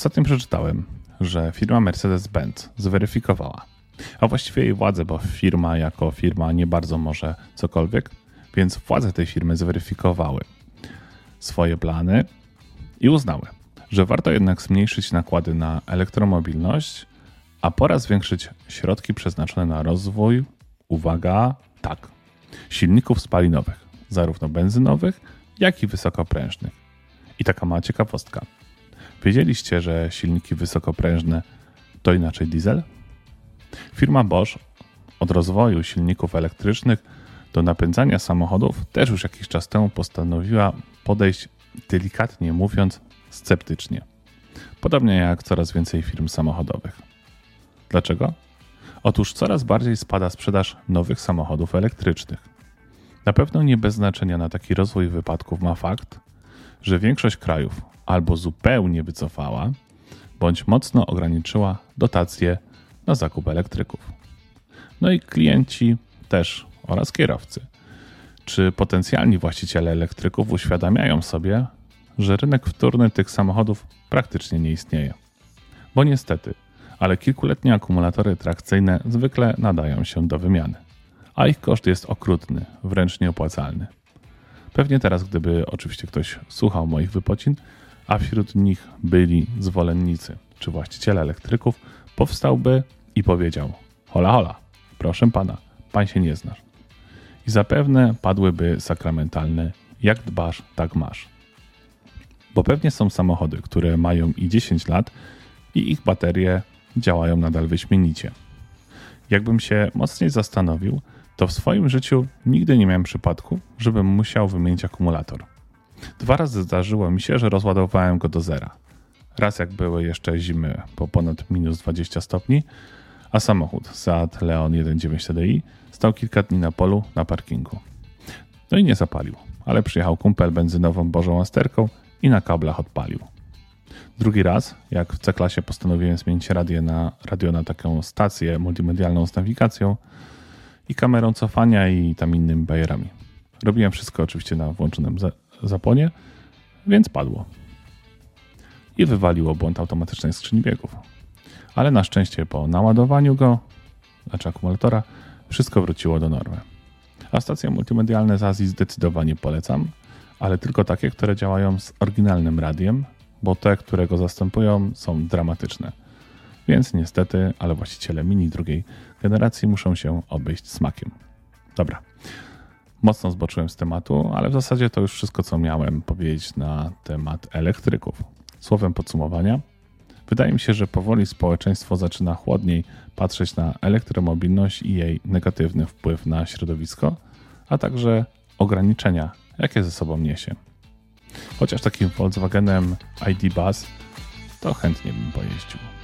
Ostatnio przeczytałem, że firma Mercedes-Benz zweryfikowała, a właściwie jej władze, bo firma jako firma nie bardzo może cokolwiek, więc władze tej firmy zweryfikowały swoje plany i uznały, że warto jednak zmniejszyć nakłady na elektromobilność, a pora zwiększyć środki przeznaczone na rozwój, uwaga, tak, silników spalinowych, zarówno benzynowych, jak i wysokoprężnych. I taka mała ciekawostka. Wiedzieliście, że silniki wysokoprężne to inaczej diesel? Firma Bosch od rozwoju silników elektrycznych do napędzania samochodów też już jakiś czas temu postanowiła podejść, delikatnie mówiąc, sceptycznie. Podobnie jak coraz więcej firm samochodowych. Dlaczego? Otóż coraz bardziej spada sprzedaż nowych samochodów elektrycznych. Na pewno nie bez znaczenia na taki rozwój wypadków ma fakt, że większość krajów albo zupełnie wycofała, bądź mocno ograniczyła dotacje na zakup elektryków. No i klienci też oraz kierowcy. Czy potencjalni właściciele elektryków uświadamiają sobie, że rynek wtórny tych samochodów praktycznie nie istnieje? Bo niestety, ale kilkuletnie akumulatory trakcyjne zwykle nadają się do wymiany, a ich koszt jest okrutny, wręcz nieopłacalny. Pewnie teraz, gdyby oczywiście ktoś słuchał moich wypocin, a wśród nich byli zwolennicy czy właściciele elektryków, powstałby i powiedział: Hola, hola, proszę pana, pan się nie znasz. I zapewne padłyby sakramentalne: Jak dbasz, tak masz. Bo pewnie są samochody, które mają i 10 lat i ich baterie działają nadal wyśmienicie. Jakbym się mocniej zastanowił, to w swoim życiu nigdy nie miałem przypadku, żebym musiał wymienić akumulator. Dwa razy zdarzyło mi się, że rozładowałem go do zera. Raz jak były jeszcze zimy po ponad minus 20 stopni, a samochód Seat Leon 1.9 TDI stał kilka dni na polu na parkingu. No i nie zapalił, ale przyjechał kumpel benzynową Bożą Asterką i na kablach odpalił. Drugi raz, jak w C-klasie postanowiłem zmienić radio na, radio na taką stację multimedialną z nawigacją i kamerą cofania i tam innymi bajerami. Robiłem wszystko oczywiście na włączonym zapłonie, więc padło. I wywaliło błąd automatycznej skrzyni biegów. Ale na szczęście po naładowaniu go, znaczy akumulatora, wszystko wróciło do normy. A stacje multimedialne z Azji zdecydowanie polecam, ale tylko takie, które działają z oryginalnym radiem, bo te, które go zastępują, są dramatyczne. Więc niestety, ale właściciele mini drugiej generacji muszą się obejść smakiem. Dobra, mocno zboczyłem z tematu, ale w zasadzie to już wszystko, co miałem powiedzieć na temat elektryków. Słowem podsumowania, wydaje mi się, że powoli społeczeństwo zaczyna chłodniej patrzeć na elektromobilność i jej negatywny wpływ na środowisko, a także ograniczenia, jakie ze sobą niesie. Chociaż takim Volkswagenem ID Buzz to chętnie bym pojeździł.